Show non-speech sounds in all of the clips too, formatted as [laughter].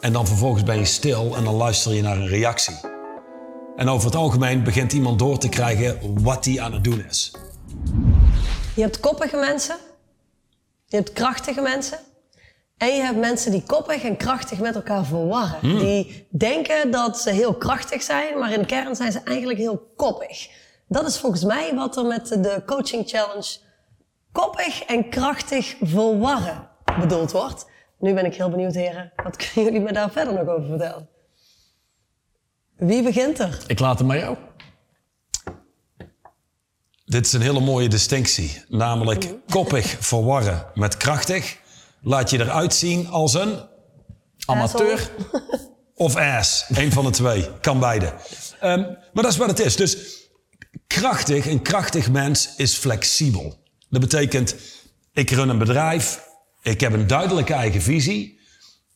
En dan vervolgens ben je stil en dan luister je naar een reactie. En over het algemeen begint iemand door te krijgen wat hij aan het doen is. Je hebt koppige mensen. Je hebt krachtige mensen. En je hebt mensen die koppig en krachtig met elkaar verwarren. Die denken dat ze heel krachtig zijn, maar in de kern zijn ze eigenlijk heel koppig. Dat is volgens mij wat er met de coaching challenge koppig en krachtig verwarren bedoeld wordt. Nu ben ik heel benieuwd, heren. Wat [laughs] kunnen jullie me daar verder nog over vertellen? Wie begint er? Ik laat het maar jou. Dit is een hele mooie distinctie. Namelijk koppig verwarren met krachtig. Laat je eruit zien als een Amateur. [laughs] of ass. Eén van de twee. Kan beide. Ehm, maar dat is wat het is. Dus krachtig, een krachtig mens is flexibel. Dat betekent, ik run een bedrijf. Ik heb een duidelijke eigen visie.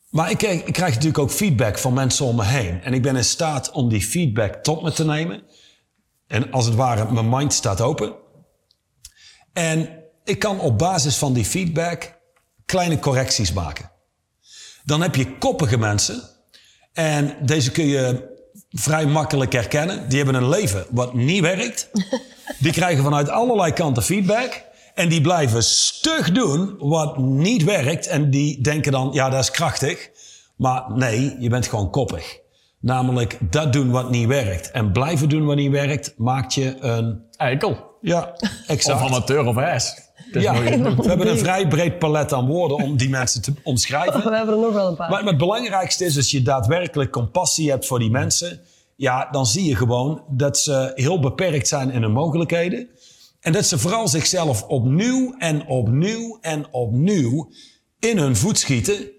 Maar ik krijg, ik krijg natuurlijk ook feedback van mensen om me heen. En ik ben in staat om die feedback tot me te nemen. En als het ware, mijn mind staat open. En ik kan op basis van die feedback kleine correcties maken. Dan heb je koppige mensen. En deze kun je vrij makkelijk herkennen. Die hebben een leven wat niet werkt. Die krijgen vanuit allerlei kanten feedback. En die blijven stug doen wat niet werkt. En die denken dan, ja, dat is krachtig. Maar nee, je bent gewoon koppig. Namelijk dat doen wat niet werkt. En blijven doen wat niet werkt, maakt je een... Eikel. Ja, exact. Of amateur of ass. Het is Ja, mooi. we hebben een vrij breed palet aan woorden om die mensen te omschrijven. We hebben er nog wel een paar. Maar het belangrijkste is, als je daadwerkelijk compassie hebt voor die mensen, ja, dan zie je gewoon dat ze heel beperkt zijn in hun mogelijkheden. En dat ze vooral zichzelf opnieuw en opnieuw en opnieuw in hun voet schieten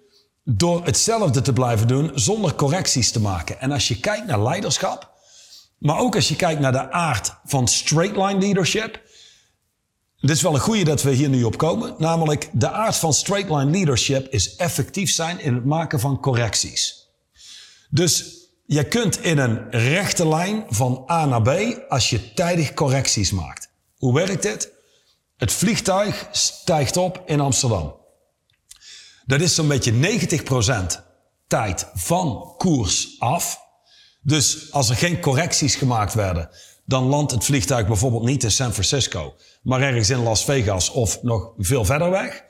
door hetzelfde te blijven doen zonder correcties te maken. En als je kijkt naar leiderschap, maar ook als je kijkt naar de aard van straight line leadership, dit is wel een goede dat we hier nu op komen. Namelijk, de aard van straight line leadership is effectief zijn in het maken van correcties. Dus je kunt in een rechte lijn van A naar B als je tijdig correcties maakt. Hoe werkt dit? Het vliegtuig stijgt op in Amsterdam. Dat is zo'n beetje 90% tijd van koers af. Dus als er geen correcties gemaakt werden, dan landt het vliegtuig bijvoorbeeld niet in San Francisco, maar ergens in Las Vegas of nog veel verder weg.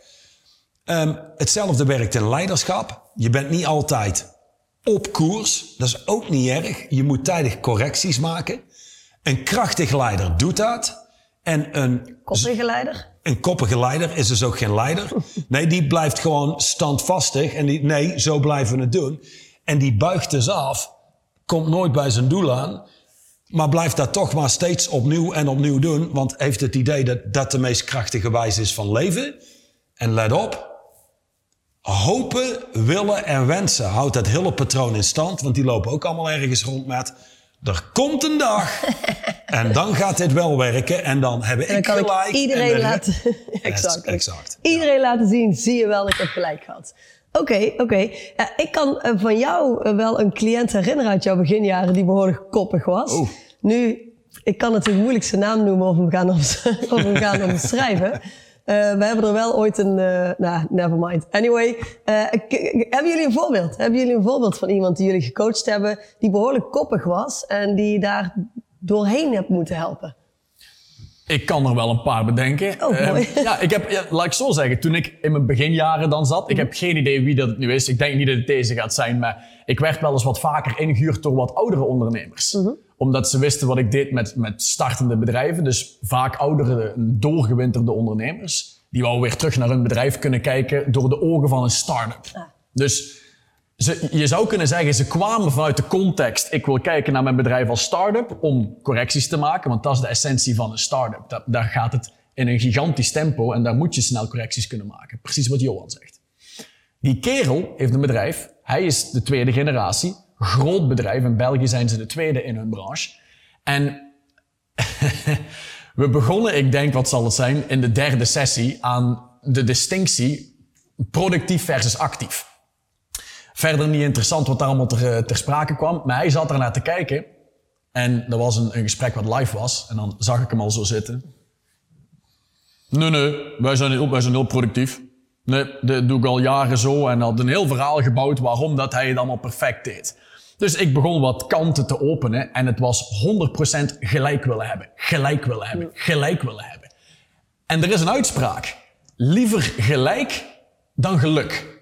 Ehm, hetzelfde werkt in leiderschap. Je bent niet altijd op koers. Dat is ook niet erg. Je moet tijdig correcties maken. Een krachtig leider doet dat. En een Koppige leider? een koppige leider is dus ook geen leider. [laughs] Nee, die blijft gewoon standvastig. En die, nee, zo blijven we het doen. En die buigt dus af. Komt nooit bij zijn doel aan. Maar blijft dat toch maar steeds opnieuw en opnieuw doen. Want heeft het idee dat dat de meest krachtige wijze is van leven. En let op. Hopen, willen en wensen houdt dat hele patroon in stand. Want die lopen ook allemaal ergens rond met... Er komt een dag [laughs] en dan gaat dit wel werken. En dan En dan ik kan gelijk. ik iedereen laten... [laughs] Exact. exact. Iedereen laten zien, zie je wel, ik heb gelijk gehad. Oké, oké. Ja, ik kan eh, van jou eh, wel een cliënt herinneren uit jouw beginjaren die behoorlijk koppig was. Oeh. Nu, ik kan natuurlijk moeilijk zijn naam noemen of hem gaan, [laughs] of hem gaan omschrijven. Eh, we hebben er wel ooit een... eh nou, never mind. Anyway, eh, hebben jullie een voorbeeld? Hebben jullie een voorbeeld van iemand die jullie gecoacht hebben... die behoorlijk koppig was en die daar doorheen hebt moeten helpen? Ik kan er wel een paar bedenken. Oh, mooi. [laughs] ja, ik heb, ja, laat ik zo zeggen, toen ik in mijn beginjaren dan zat, ik heb geen idee wie dat het nu is. Ik denk niet dat het deze gaat zijn, maar ik werd wel eens wat vaker ingehuurd door wat oudere ondernemers. Omdat ze wisten wat ik deed met, met startende bedrijven. Dus vaak oudere, doorgewinterde ondernemers. Die wou weer terug naar hun bedrijf kunnen kijken door de ogen van een start-up. Dus ze, je zou kunnen zeggen, ze kwamen vanuit de context. Ik wil kijken naar mijn bedrijf als start-up om correcties te maken. Want dat is de essentie van een start-up. Da- daar gaat het in een gigantisch tempo en daar moet je snel correcties kunnen maken. Precies wat Johan zegt. Die kerel heeft een bedrijf. Hij is de tweede generatie. Groot bedrijf. In België zijn ze de tweede in hun branche. En [laughs] we begonnen, ik denk, wat zal het zijn, in de derde sessie aan de distinctie productief versus actief. Verder niet interessant wat daar allemaal ter, eh, ter sprake kwam. Maar hij zat er naar te kijken. En dat was een, een gesprek wat live was. En dan zag ik hem al zo zitten. Nee, nee, wij zijn heel, wij zijn heel productief. Nee, dat doe ik al jaren zo en had een heel verhaal gebouwd waarom dat hij het allemaal perfect deed. Dus ik begon wat kanten te openen en het was 100% gelijk willen hebben, gelijk willen hebben, gelijk willen hebben. En er is een uitspraak. Liever gelijk dan geluk.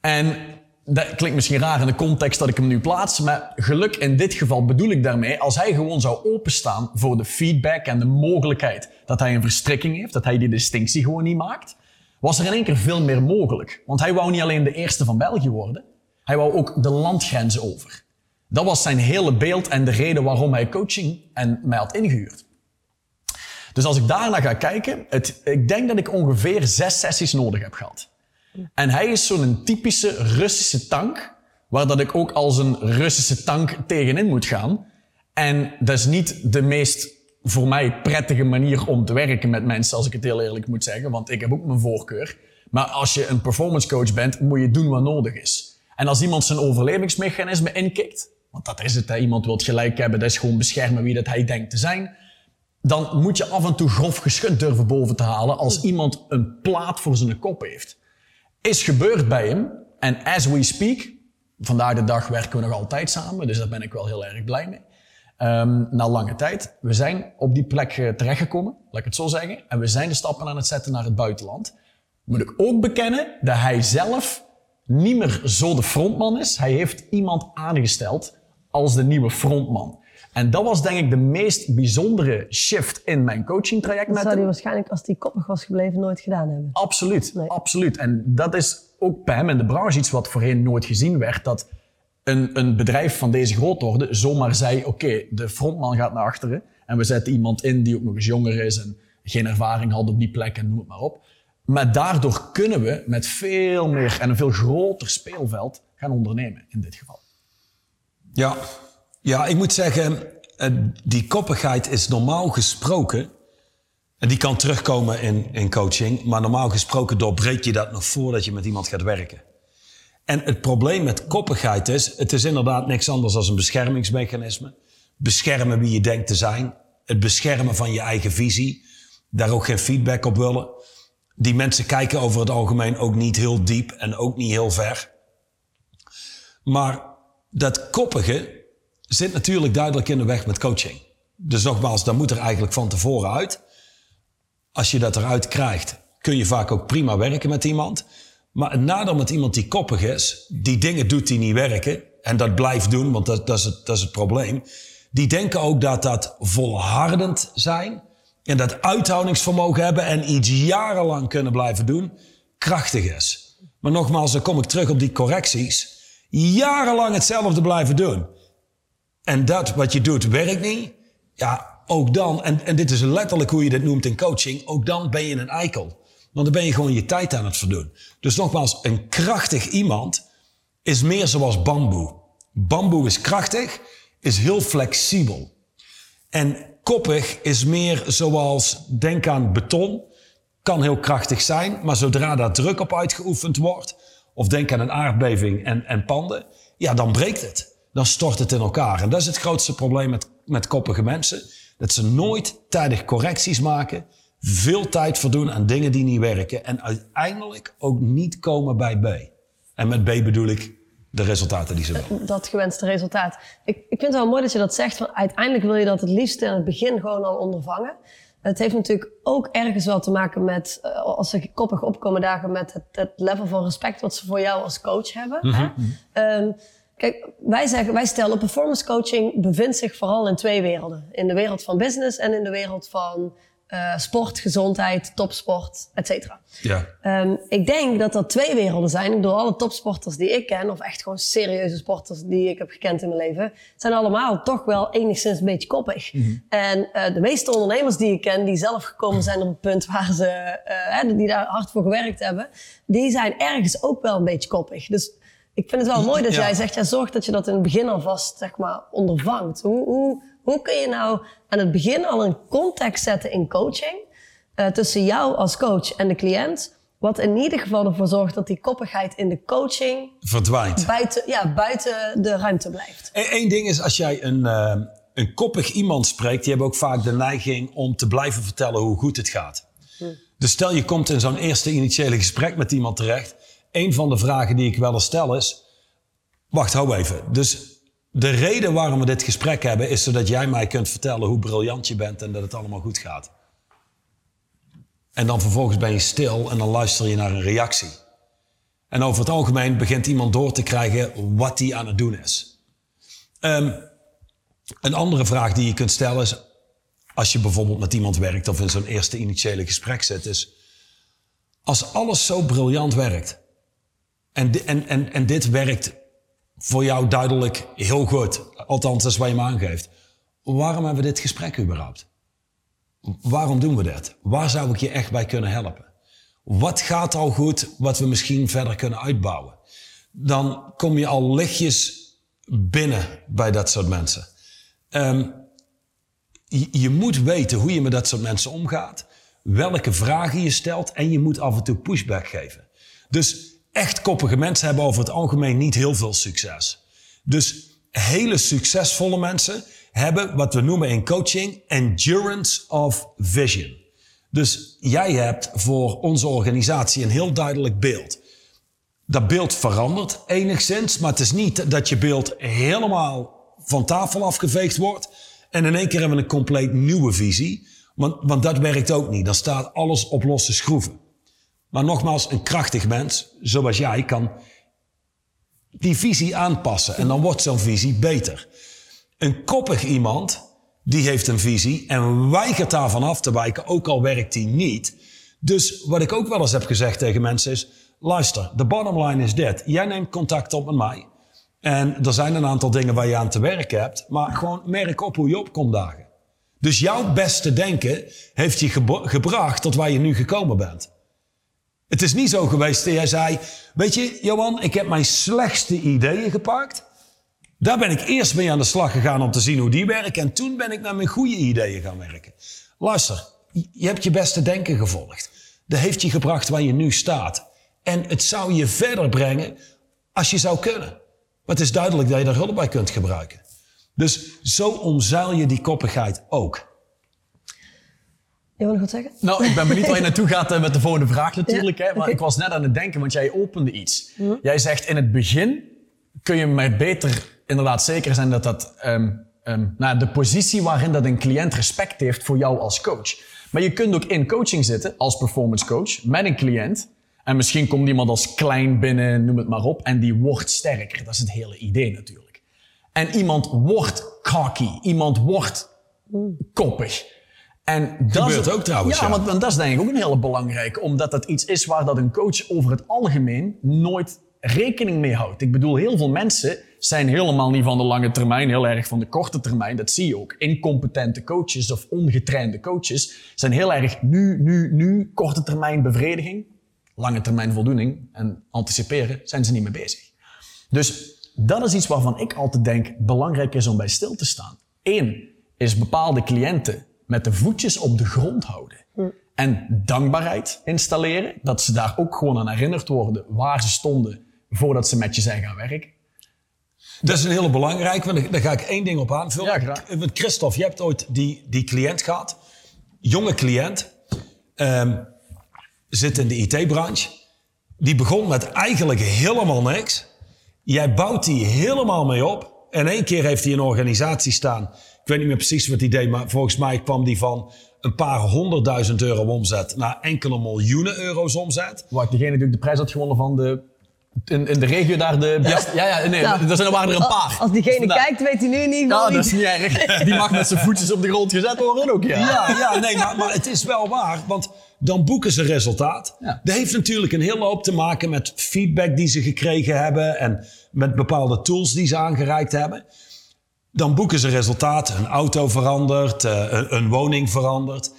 En dat klinkt misschien raar in de context dat ik hem nu plaats, maar geluk in dit geval bedoel ik daarmee als hij gewoon zou openstaan voor de feedback en de mogelijkheid dat hij een verstrikking heeft, dat hij die distinctie gewoon niet maakt, was er in één keer veel meer mogelijk. Want hij wou niet alleen de eerste van België worden, hij wou ook de landgrenzen over. Dat was zijn hele beeld en de reden waarom hij coaching en mij had ingehuurd. Dus als ik daarna ga kijken, het, ik denk dat ik ongeveer zes sessies nodig heb gehad. En hij is zo'n typische Russische tank, waar dat ik ook als een Russische tank tegenin moet gaan. En dat is niet de meest voor mij prettige manier om te werken met mensen, als ik het heel eerlijk moet zeggen, want ik heb ook mijn voorkeur. Maar als je een performance coach bent, moet je doen wat nodig is. En als iemand zijn overlevingsmechanisme inkikt, want dat is het, hè, iemand wil gelijk hebben, dat is gewoon beschermen wie dat hij denkt te zijn, dan moet je af en toe grof geschud durven boven te halen als iemand een plaat voor zijn kop heeft. Is gebeurd bij hem, en as we speak, vandaag de dag werken we nog altijd samen, dus daar ben ik wel heel erg blij mee. Um, na lange tijd. We zijn op die plek uh, terechtgekomen, laat ik het zo zeggen. En we zijn de stappen aan het zetten naar het buitenland. Moet ik ook bekennen dat hij zelf niet meer zo de frontman is. Hij heeft iemand aangesteld als de nieuwe frontman. En dat was denk ik de meest bijzondere shift in mijn coaching traject. Dat met zou hij waarschijnlijk, als hij koppig was gebleven, nooit gedaan hebben. Absoluut, Nee. absoluut. En dat is ook bij hem in de branche iets wat voorheen nooit gezien werd. Dat een, een bedrijf van deze grootorde zomaar zei, oké, de frontman gaat naar achteren. En we zetten iemand in die ook nog eens jonger is en geen ervaring had op die plek en noem het maar op. Maar daardoor kunnen we met veel meer en een veel groter speelveld gaan ondernemen in dit geval. Ja, ja ik moet zeggen, eh, die koppigheid is normaal gesproken. En die kan terugkomen in, in coaching. Maar normaal gesproken doorbreek je dat nog voordat je met iemand gaat werken. En het probleem met koppigheid is, het is inderdaad niks anders dan een beschermingsmechanisme. Beschermen wie je denkt te zijn. Het beschermen van je eigen visie. Daar ook geen feedback op willen. Die mensen kijken over het algemeen ook niet heel diep en ook niet heel ver. Maar dat koppige zit natuurlijk duidelijk in de weg met coaching. Dus nogmaals, dat moet er eigenlijk van tevoren uit. Als je dat eruit krijgt, kun je vaak ook prima werken met iemand. Maar het nadeel met iemand die koppig is, die dingen doet die niet werken, en dat blijft doen, want dat, dat, is, het, dat is het probleem. Die denken ook dat dat volhardend zijn en dat uithoudingsvermogen hebben en iets jarenlang kunnen blijven doen, krachtig is. Maar nogmaals, dan kom ik terug op die correcties. Jarenlang hetzelfde blijven doen. En dat wat je doet werkt niet. Ja, ook dan, en, en dit is letterlijk hoe je dit noemt in coaching, ook dan ben je een eikel. Want dan ben je gewoon je tijd aan het verdoen. Dus nogmaals, een krachtig iemand is meer zoals bamboe. Bamboe is krachtig, is heel flexibel. En koppig is meer zoals, denk aan beton, kan heel krachtig zijn, maar zodra daar druk op uitgeoefend wordt, of denk aan een aardbeving en, en panden, ja, dan breekt het. Dan stort het in elkaar. En dat is het grootste probleem met, met koppige mensen. Dat ze nooit tijdig correcties maken, veel tijd verdoen aan dingen die niet werken en uiteindelijk ook niet komen bij B. En met B bedoel ik de resultaten die ze willen. Dat gewenste resultaat. Ik, ik vind het wel mooi dat je dat zegt. Want uiteindelijk wil je dat het liefst in het begin gewoon al ondervangen. Het heeft natuurlijk ook ergens wel te maken met, eh, als ze koppig opkomen dagen, met het, het level van respect wat ze voor jou als coach hebben. hè? Ehm, kijk, wij, zeggen, wij stellen performance coaching bevindt zich vooral in twee werelden. In de wereld van business en in de wereld van eh, sport, gezondheid, topsport, et cetera. Ja. Ehm, ik denk dat dat twee werelden zijn. Ik bedoel, alle topsporters die ik ken, of echt gewoon serieuze sporters die ik heb gekend in mijn leven, zijn allemaal toch wel enigszins een beetje koppig. En eh, de meeste ondernemers die ik ken, die zelf gekomen zijn op het punt waar ze, eh, die daar hard voor gewerkt hebben, die zijn ergens ook wel een beetje koppig. Dus ik vind het wel mooi dat Ja. jij zegt, ja, zorg dat je dat in het begin alvast, zeg maar, ondervangt. Hoe, hoe, hoe kun je nou aan het begin al een context zetten in coaching eh, tussen jou als coach en de cliënt, wat in ieder geval ervoor zorgt dat die koppigheid in de coaching Verdwijnt. buiten, ja, buiten de ruimte blijft. Eén ding is, als jij een, eh, een koppig iemand spreekt, die hebben ook vaak de neiging om te blijven vertellen hoe goed het gaat. Dus stel je komt in zo'n eerste initiële gesprek met iemand terecht. Een van de vragen die ik wel eens stel is... Wacht, hou even. Dus de reden waarom we dit gesprek hebben... is zodat jij mij kunt vertellen hoe briljant je bent... en dat het allemaal goed gaat. En dan vervolgens ben je stil en dan luister je naar een reactie. En over het algemeen begint iemand door te krijgen wat hij aan het doen is. Ehm, een andere vraag die je kunt stellen is... als je bijvoorbeeld met iemand werkt... of in zo'n eerste initiële gesprek zit... is... als alles zo briljant werkt... en, en, en, en dit werkt voor jou duidelijk heel goed... althans, dat is wat je me aangeeft... waarom hebben we dit gesprek überhaupt? Waarom doen we dit? Waar zou ik je echt bij kunnen helpen? Wat gaat al goed wat we misschien verder kunnen uitbouwen? Dan kom je al lichtjes binnen bij dat soort mensen. Ehm, je, je moet weten hoe je met dat soort mensen omgaat, welke vragen je stelt en je moet af en toe pushback geven. Dus echt koppige mensen hebben over het algemeen niet heel veel succes. Dus hele succesvolle mensen hebben wat we noemen in coaching endurance of vision. Dus jij hebt voor onze organisatie een heel duidelijk beeld. Dat beeld verandert enigszins, maar het is niet dat je beeld helemaal van tafel afgeveegd wordt en in één keer hebben we een compleet nieuwe visie. Want, want dat werkt ook niet. Dan staat alles op losse schroeven. Maar nogmaals, een krachtig mens, zoals jij, kan die visie aanpassen. En dan wordt zo'n visie beter. Een koppig iemand, die heeft een visie en weigert daarvan af te wijken, ook al werkt die niet. Dus wat ik ook wel eens heb gezegd tegen mensen is, luister, de bottom line is dit. Jij neemt contact op met mij. En er zijn een aantal dingen waar je aan te werken hebt, maar gewoon merk op hoe je opkomt dagen. Dus jouw beste denken heeft je gebracht tot waar je nu gekomen bent. Het is niet zo geweest dat jij zei, weet je, Johan, ik heb mijn slechtste ideeën gepakt. Daar ben ik eerst mee aan de slag gegaan om te zien hoe die werken. En toen ben ik naar mijn goede ideeën gaan werken. Luister, je hebt je beste denken gevolgd. Dat heeft je gebracht waar je nu staat. En het zou je verder brengen als je zou kunnen. Maar het is duidelijk dat je daar hulp bij kunt gebruiken. Dus zo omzeil je die koppigheid ook. Je wil nog wat zeggen? Nou, ik ben benieuwd waar je naartoe gaat eh, met de volgende vraag natuurlijk. Ja, hè? Maar ik was net aan het denken, want jij opende iets. Jij zegt in het begin kun je maar beter inderdaad zeker zijn dat dat... ehm, ehm, nou, de positie waarin dat een cliënt respect heeft voor jou als coach. Maar je kunt ook in coaching zitten als performance coach met een cliënt. En misschien komt iemand als klein binnen, noem het maar op. En die wordt sterker. Dat is het hele idee natuurlijk. En iemand wordt cocky. Iemand wordt koppig. En dat Gebeurt is, ook trouwens, Ja, ja. want want dat is denk ik ook een hele belangrijke. Omdat dat iets is waar dat een coach over het algemeen nooit rekening mee houdt. Ik bedoel, heel veel mensen zijn helemaal niet van de lange termijn, heel erg van de korte termijn. Dat zie je ook. Incompetente coaches of ongetrainde coaches zijn heel erg nu, nu, nu, korte termijn bevrediging, lange termijn voldoening en anticiperen, zijn ze niet mee bezig. Dus dat is iets waarvan ik altijd denk belangrijk is om bij stil te staan. Eén is bepaalde cliënten met de voetjes op de grond houden. En dankbaarheid installeren. Dat ze daar ook gewoon aan herinnerd worden waar ze stonden voordat ze met je zijn gaan werken. Dat is een hele belangrijke, want daar ga ik één ding op aanvullen. Ja, graag. Want Christophe, je hebt ooit die, die cliënt gehad. Jonge cliënt. ehm, zit in de IT-branche. Die begon met eigenlijk helemaal niks. Jij bouwt die helemaal mee op. En één keer heeft hij een organisatie staan. Ik weet niet meer precies wat hij deed, maar volgens mij kwam die van een paar honderdduizend euro omzet naar enkele miljoenen euro's omzet. Waar degene die ook de prijs had gewonnen van de... In, in de regio daar de beste... Ja, ja, nee, Nou, er zijn, er waren er een paar. Als diegene Nou, kijkt, weet hij nu in ieder geval Ja, dat is niet. niet erg. [laughs] Die mag met zijn voetjes op de grond gezet worden ook, ja. Ja, ja nee, maar, maar het is wel waar. Want dan boeken ze resultaat. Ja. Dat heeft natuurlijk een hele hoop te maken met feedback die ze gekregen hebben. En met bepaalde tools die ze aangereikt hebben. Dan boeken ze resultaat. Een auto verandert, eh, een, een woning verandert.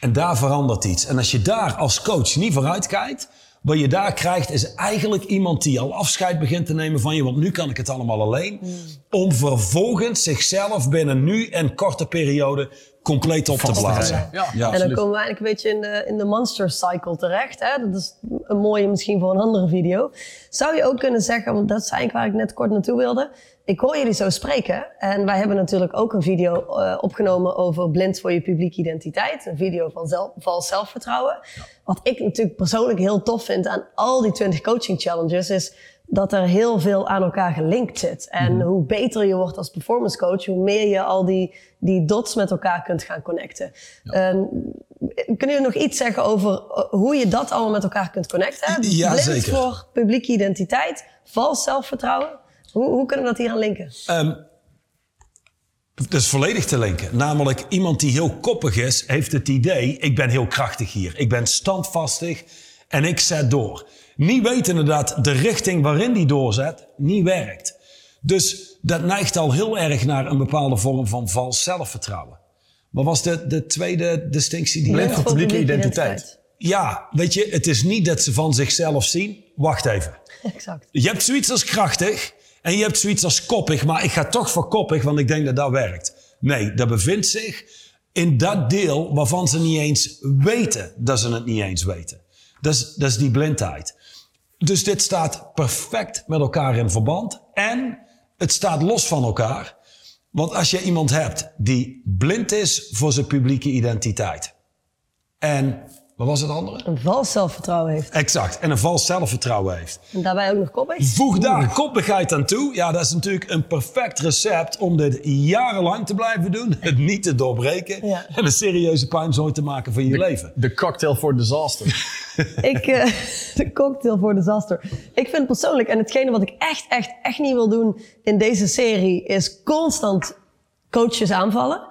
En daar verandert iets. En als je daar als coach niet vooruit kijkt, wat je daar krijgt is eigenlijk iemand die al afscheid begint te nemen van je, want nu kan ik het allemaal alleen. Om vervolgens zichzelf binnen nu en korte periode compleet op te blazen. Ja, Ja. en dan komen we eigenlijk een beetje in de, in de monster cycle terecht. Hè? Dat is een mooie misschien voor een andere video. Zou je ook kunnen zeggen, want dat is eigenlijk waar ik net kort naartoe wilde. Ik hoor jullie zo spreken. En wij hebben natuurlijk ook een video eh, opgenomen over blind voor je publieke identiteit. Een video van zelf, vals zelfvertrouwen. Wat ik natuurlijk persoonlijk heel tof vind aan al die 20 coaching challenges is dat er heel veel aan elkaar gelinkt zit. En hoe beter je wordt als performance coach, hoe meer je al die, die dots met elkaar kunt gaan connecten. Ehm, kunnen jullie nog iets zeggen over eh, hoe je dat allemaal met elkaar kunt connecten? Ja, Blind zeker. voor publieke identiteit, vals zelfvertrouwen. Hoe, hoe kunnen we dat hier aan linken? Dat is volledig te linken. Namelijk, iemand die heel koppig is, heeft het idee: ik ben heel krachtig hier. Ik ben standvastig en ik zet door. Niet wetende dat de richting waarin die doorzet niet werkt. Dus dat neigt al heel erg naar een bepaalde vorm van vals zelfvertrouwen. Wat was de, de tweede distinctie die je publieke identiteit. Ja, weet je, het is niet dat ze van zichzelf zien. Wacht even. [laughs] Exact. Je hebt zoiets als krachtig en je hebt zoiets als koppig, maar ik ga toch voor koppig, want ik denk dat dat werkt. Nee, dat bevindt zich in dat deel waarvan ze niet eens weten dat ze het niet eens weten. Dat is, dat is die blindheid. Dus dit staat perfect met elkaar in verband en het staat los van elkaar. Want als je iemand hebt die blind is voor zijn publieke identiteit en, wat was het andere? Een vals zelfvertrouwen heeft. Exact, en een vals zelfvertrouwen heeft. En daarbij ook nog koppig. Voeg daar koppigheid aan toe. Ja, dat is natuurlijk een perfect recept om dit jarenlang te blijven doen. [laughs] Het niet te doorbreken. Ja. En een serieuze puinzooi te maken van je leven. De cocktail for disaster. [laughs] Ik, eh, de cocktail voor disaster. Ik vind persoonlijk, en hetgene wat ik echt, echt, echt niet wil doen in deze serie, is constant coaches aanvallen.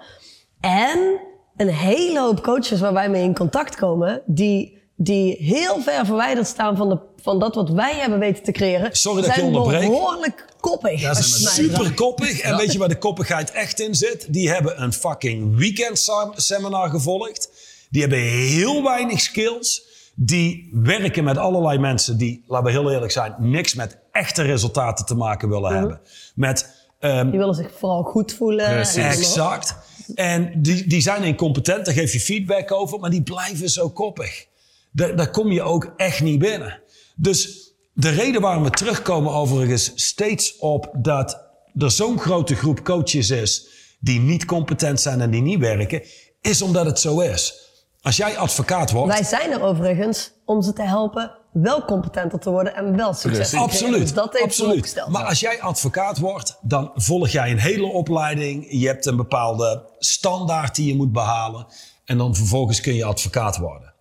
En een hele hoop coaches waar wij mee in contact komen, die, die heel ver verwijderd staan van, de, van dat wat wij hebben weten te creëren. Sorry dat ik onderbreek. behoorlijk koppig. Mij super koppig. En weet je waar de koppigheid echt in zit? Die hebben een fucking weekend seminar gevolgd. Die hebben heel weinig skills. Die werken met allerlei mensen die, laten we heel eerlijk zijn, niks met echte resultaten te maken willen Mhm. hebben. Met ehm, Die willen zich vooral goed voelen. Precies. Exact. En die, die zijn incompetent, daar geef je feedback over, maar die blijven zo koppig. Daar, daar kom je ook echt niet binnen. Dus de reden waarom we terugkomen overigens steeds op dat er zo'n grote groep coaches is die niet competent zijn en die niet werken, is omdat het zo is. Als jij advocaat wordt, Wij zijn er overigens om ze te helpen wel competenter te worden en wel succes te creëren. Absoluut. Dus dat heeft absoluut. Maar als jij advocaat wordt, dan volg jij een hele opleiding. Je hebt een bepaalde standaard die je moet behalen. En dan vervolgens kun je advocaat worden.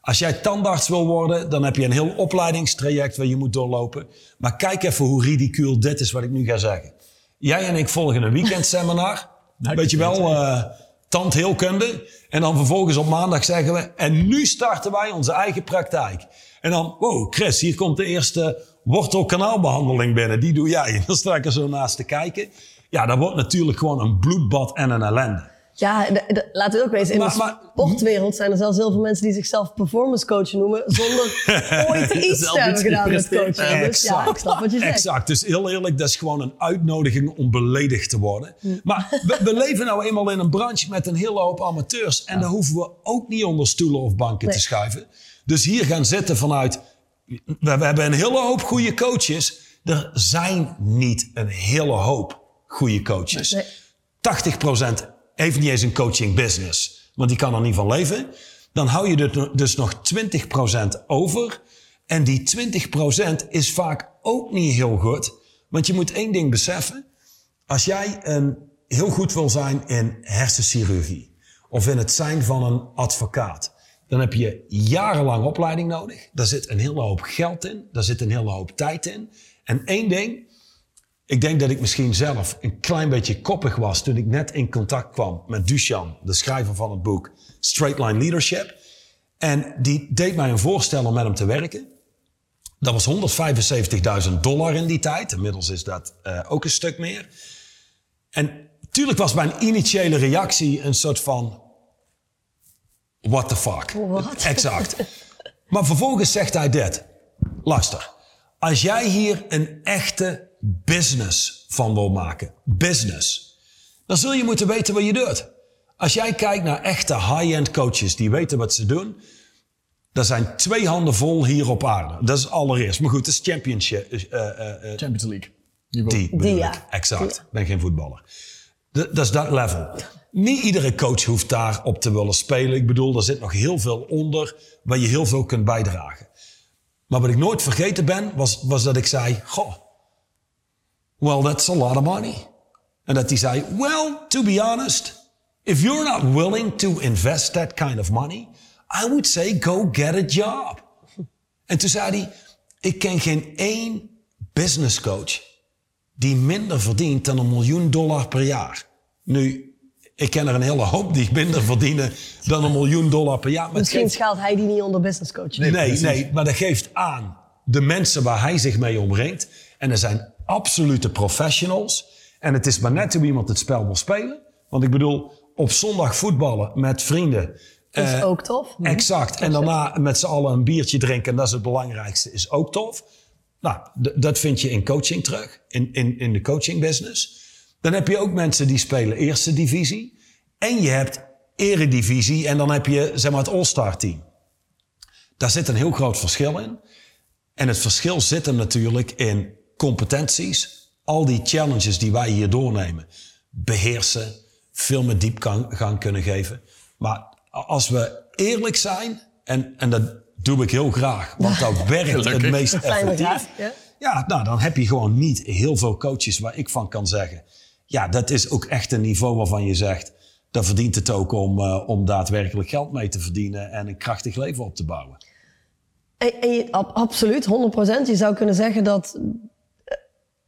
Als jij tandarts wil worden, dan heb je een heel opleidingstraject waar je moet doorlopen. Maar kijk even hoe ridicuul dit is wat ik nu ga zeggen. Jij en ik volgen een weekendseminar. [laughs] Nou, Weet je wel, eh tandheelkunde. En dan vervolgens op maandag zeggen we... En nu starten wij onze eigen praktijk. En dan, wow, Chris, hier komt de eerste wortelkanaalbehandeling binnen. Die doe jij. En [laughs] dan sta ik er zo naast te kijken. Ja, dat wordt natuurlijk gewoon een bloedbad en een ellende. Ja, laten we ook wezen. In Maar- de maar- sportwereld zijn er zelfs heel veel mensen die zichzelf performance coach noemen. zonder [laughs] ooit iets te hebben gedaan met coachen. Dus ja, ik snap wat je zegt. Exact. Dus heel eerlijk, dat is gewoon een uitnodiging om beledigd te worden. Maar we, we leven nou eenmaal in een branche met een hele hoop amateurs. En daar hoeven we ook niet onder stoelen of banken Nee. te schuiven. Dus hier gaan zitten vanuit... We, we hebben een hele hoop goede coaches. Er zijn niet een hele hoop goede coaches. Nee. 80% heeft niet eens een coaching business, want die kan er niet van leven. Dan hou je er dus nog 20% over. En die 20% is vaak ook niet heel goed. Want je moet één ding beseffen. Als jij een, heel goed wil zijn in hersenchirurgie of in het zijn van een advocaat, dan heb je jarenlang opleiding nodig. Daar zit een hele hoop geld in, daar zit een hele hoop tijd in. En één ding, ik denk dat ik misschien zelf een klein beetje koppig was toen ik net in contact kwam met Duchan, de schrijver van het boek Straight Line Leadership. En die deed mij een voorstel om met hem te werken. Dat was 175.000 dollar in die tijd. Inmiddels is dat eh, ook een stuk meer. En natuurlijk was mijn initiële reactie een soort van... What the fuck? What? Exact. Maar vervolgens zegt hij dit. Luister, als jij hier een echte business van wil maken, business, dan zul je moeten weten wat je doet. Als jij kijkt naar echte high-end coaches die weten wat ze doen. Er zijn twee handen vol hier op aarde. Dat is allereerst. Maar goed, dat is championship. eh, eh, eh, Champions League. Die bedoel ja. Exact. Ik ben geen voetballer. Dat is dat level. Niet iedere coach hoeft daar op te willen spelen. Ik bedoel, er zit nog heel veel onder waar je heel veel kunt bijdragen. Maar wat ik nooit vergeten ben, was, was dat ik zei... Goh, well, that's a lot of money. En dat hij zei, well, to be honest... if you're not willing to invest that kind of money... I would say go get a job. En toen zei hij, ik ken geen één business coach die minder verdient dan een miljoen dollar per jaar. Nu, ik ken er een hele hoop die minder verdienen dan een miljoen dollar per jaar. Maar het Misschien geeft- schaalt hij die niet onder business coach. Nee, nee, maar dat geeft aan de mensen waar hij zich mee omringt. En er zijn absolute professionals. En het is maar net hoe iemand het spel wil spelen. Want ik bedoel, op zondag voetballen met vrienden. is eh, ook tof. Exact. En daarna met z'n allen een biertje drinken, en dat is het belangrijkste, is ook tof. Nou, dat vind je in coaching terug, in, in, in de coaching business. Dan heb je ook mensen die spelen eerste divisie. En je hebt eredivisie en dan heb je zeg maar het all-star team. Daar zit een heel groot verschil in. En het verschil zit hem natuurlijk in competenties. Al die challenges die wij hier doornemen. Beheersen, veel meer diepgang kunnen geven. Maar als we eerlijk zijn, en, en dat doe ik heel graag, want dat [laughs] werkt het meest effectief. Ja, nou, dan heb je gewoon niet heel veel coaches waar ik van kan zeggen. Ja, dat is ook echt een niveau waarvan je zegt. Dat verdient het ook om, eh, om daadwerkelijk geld mee te verdienen en een krachtig leven op te bouwen. En, en je, ab- absoluut, 100%. Je zou kunnen zeggen dat eh,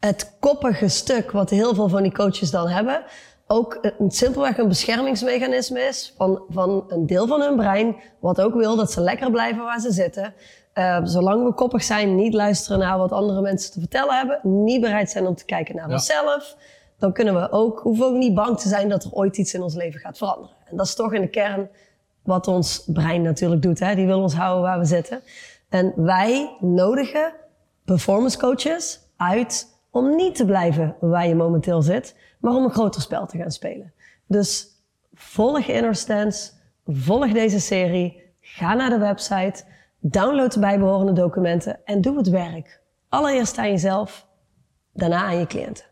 het koppige stuk wat heel veel van die coaches dan hebben, ook een, simpelweg een beschermingsmechanisme is van, van een deel van hun brein, wat ook wil dat ze lekker blijven waar ze zitten. Eh, zolang we koppig zijn, niet luisteren naar wat andere mensen te vertellen hebben, niet bereid zijn om te kijken naar Ja. onszelf, dan kunnen we ook, hoeven we ook niet bang te zijn dat er ooit iets in ons leven gaat veranderen. En dat is toch in de kern wat ons brein natuurlijk doet. Hè? Die wil ons houden waar we zitten. En wij nodigen performance coaches uit om niet te blijven waar je momenteel zit, maar om een groter spel te gaan spelen. Dus volg Inner Stance, volg deze serie, ga naar de website, download de bijbehorende documenten en doe het werk. Allereerst aan jezelf, daarna aan je cliënten.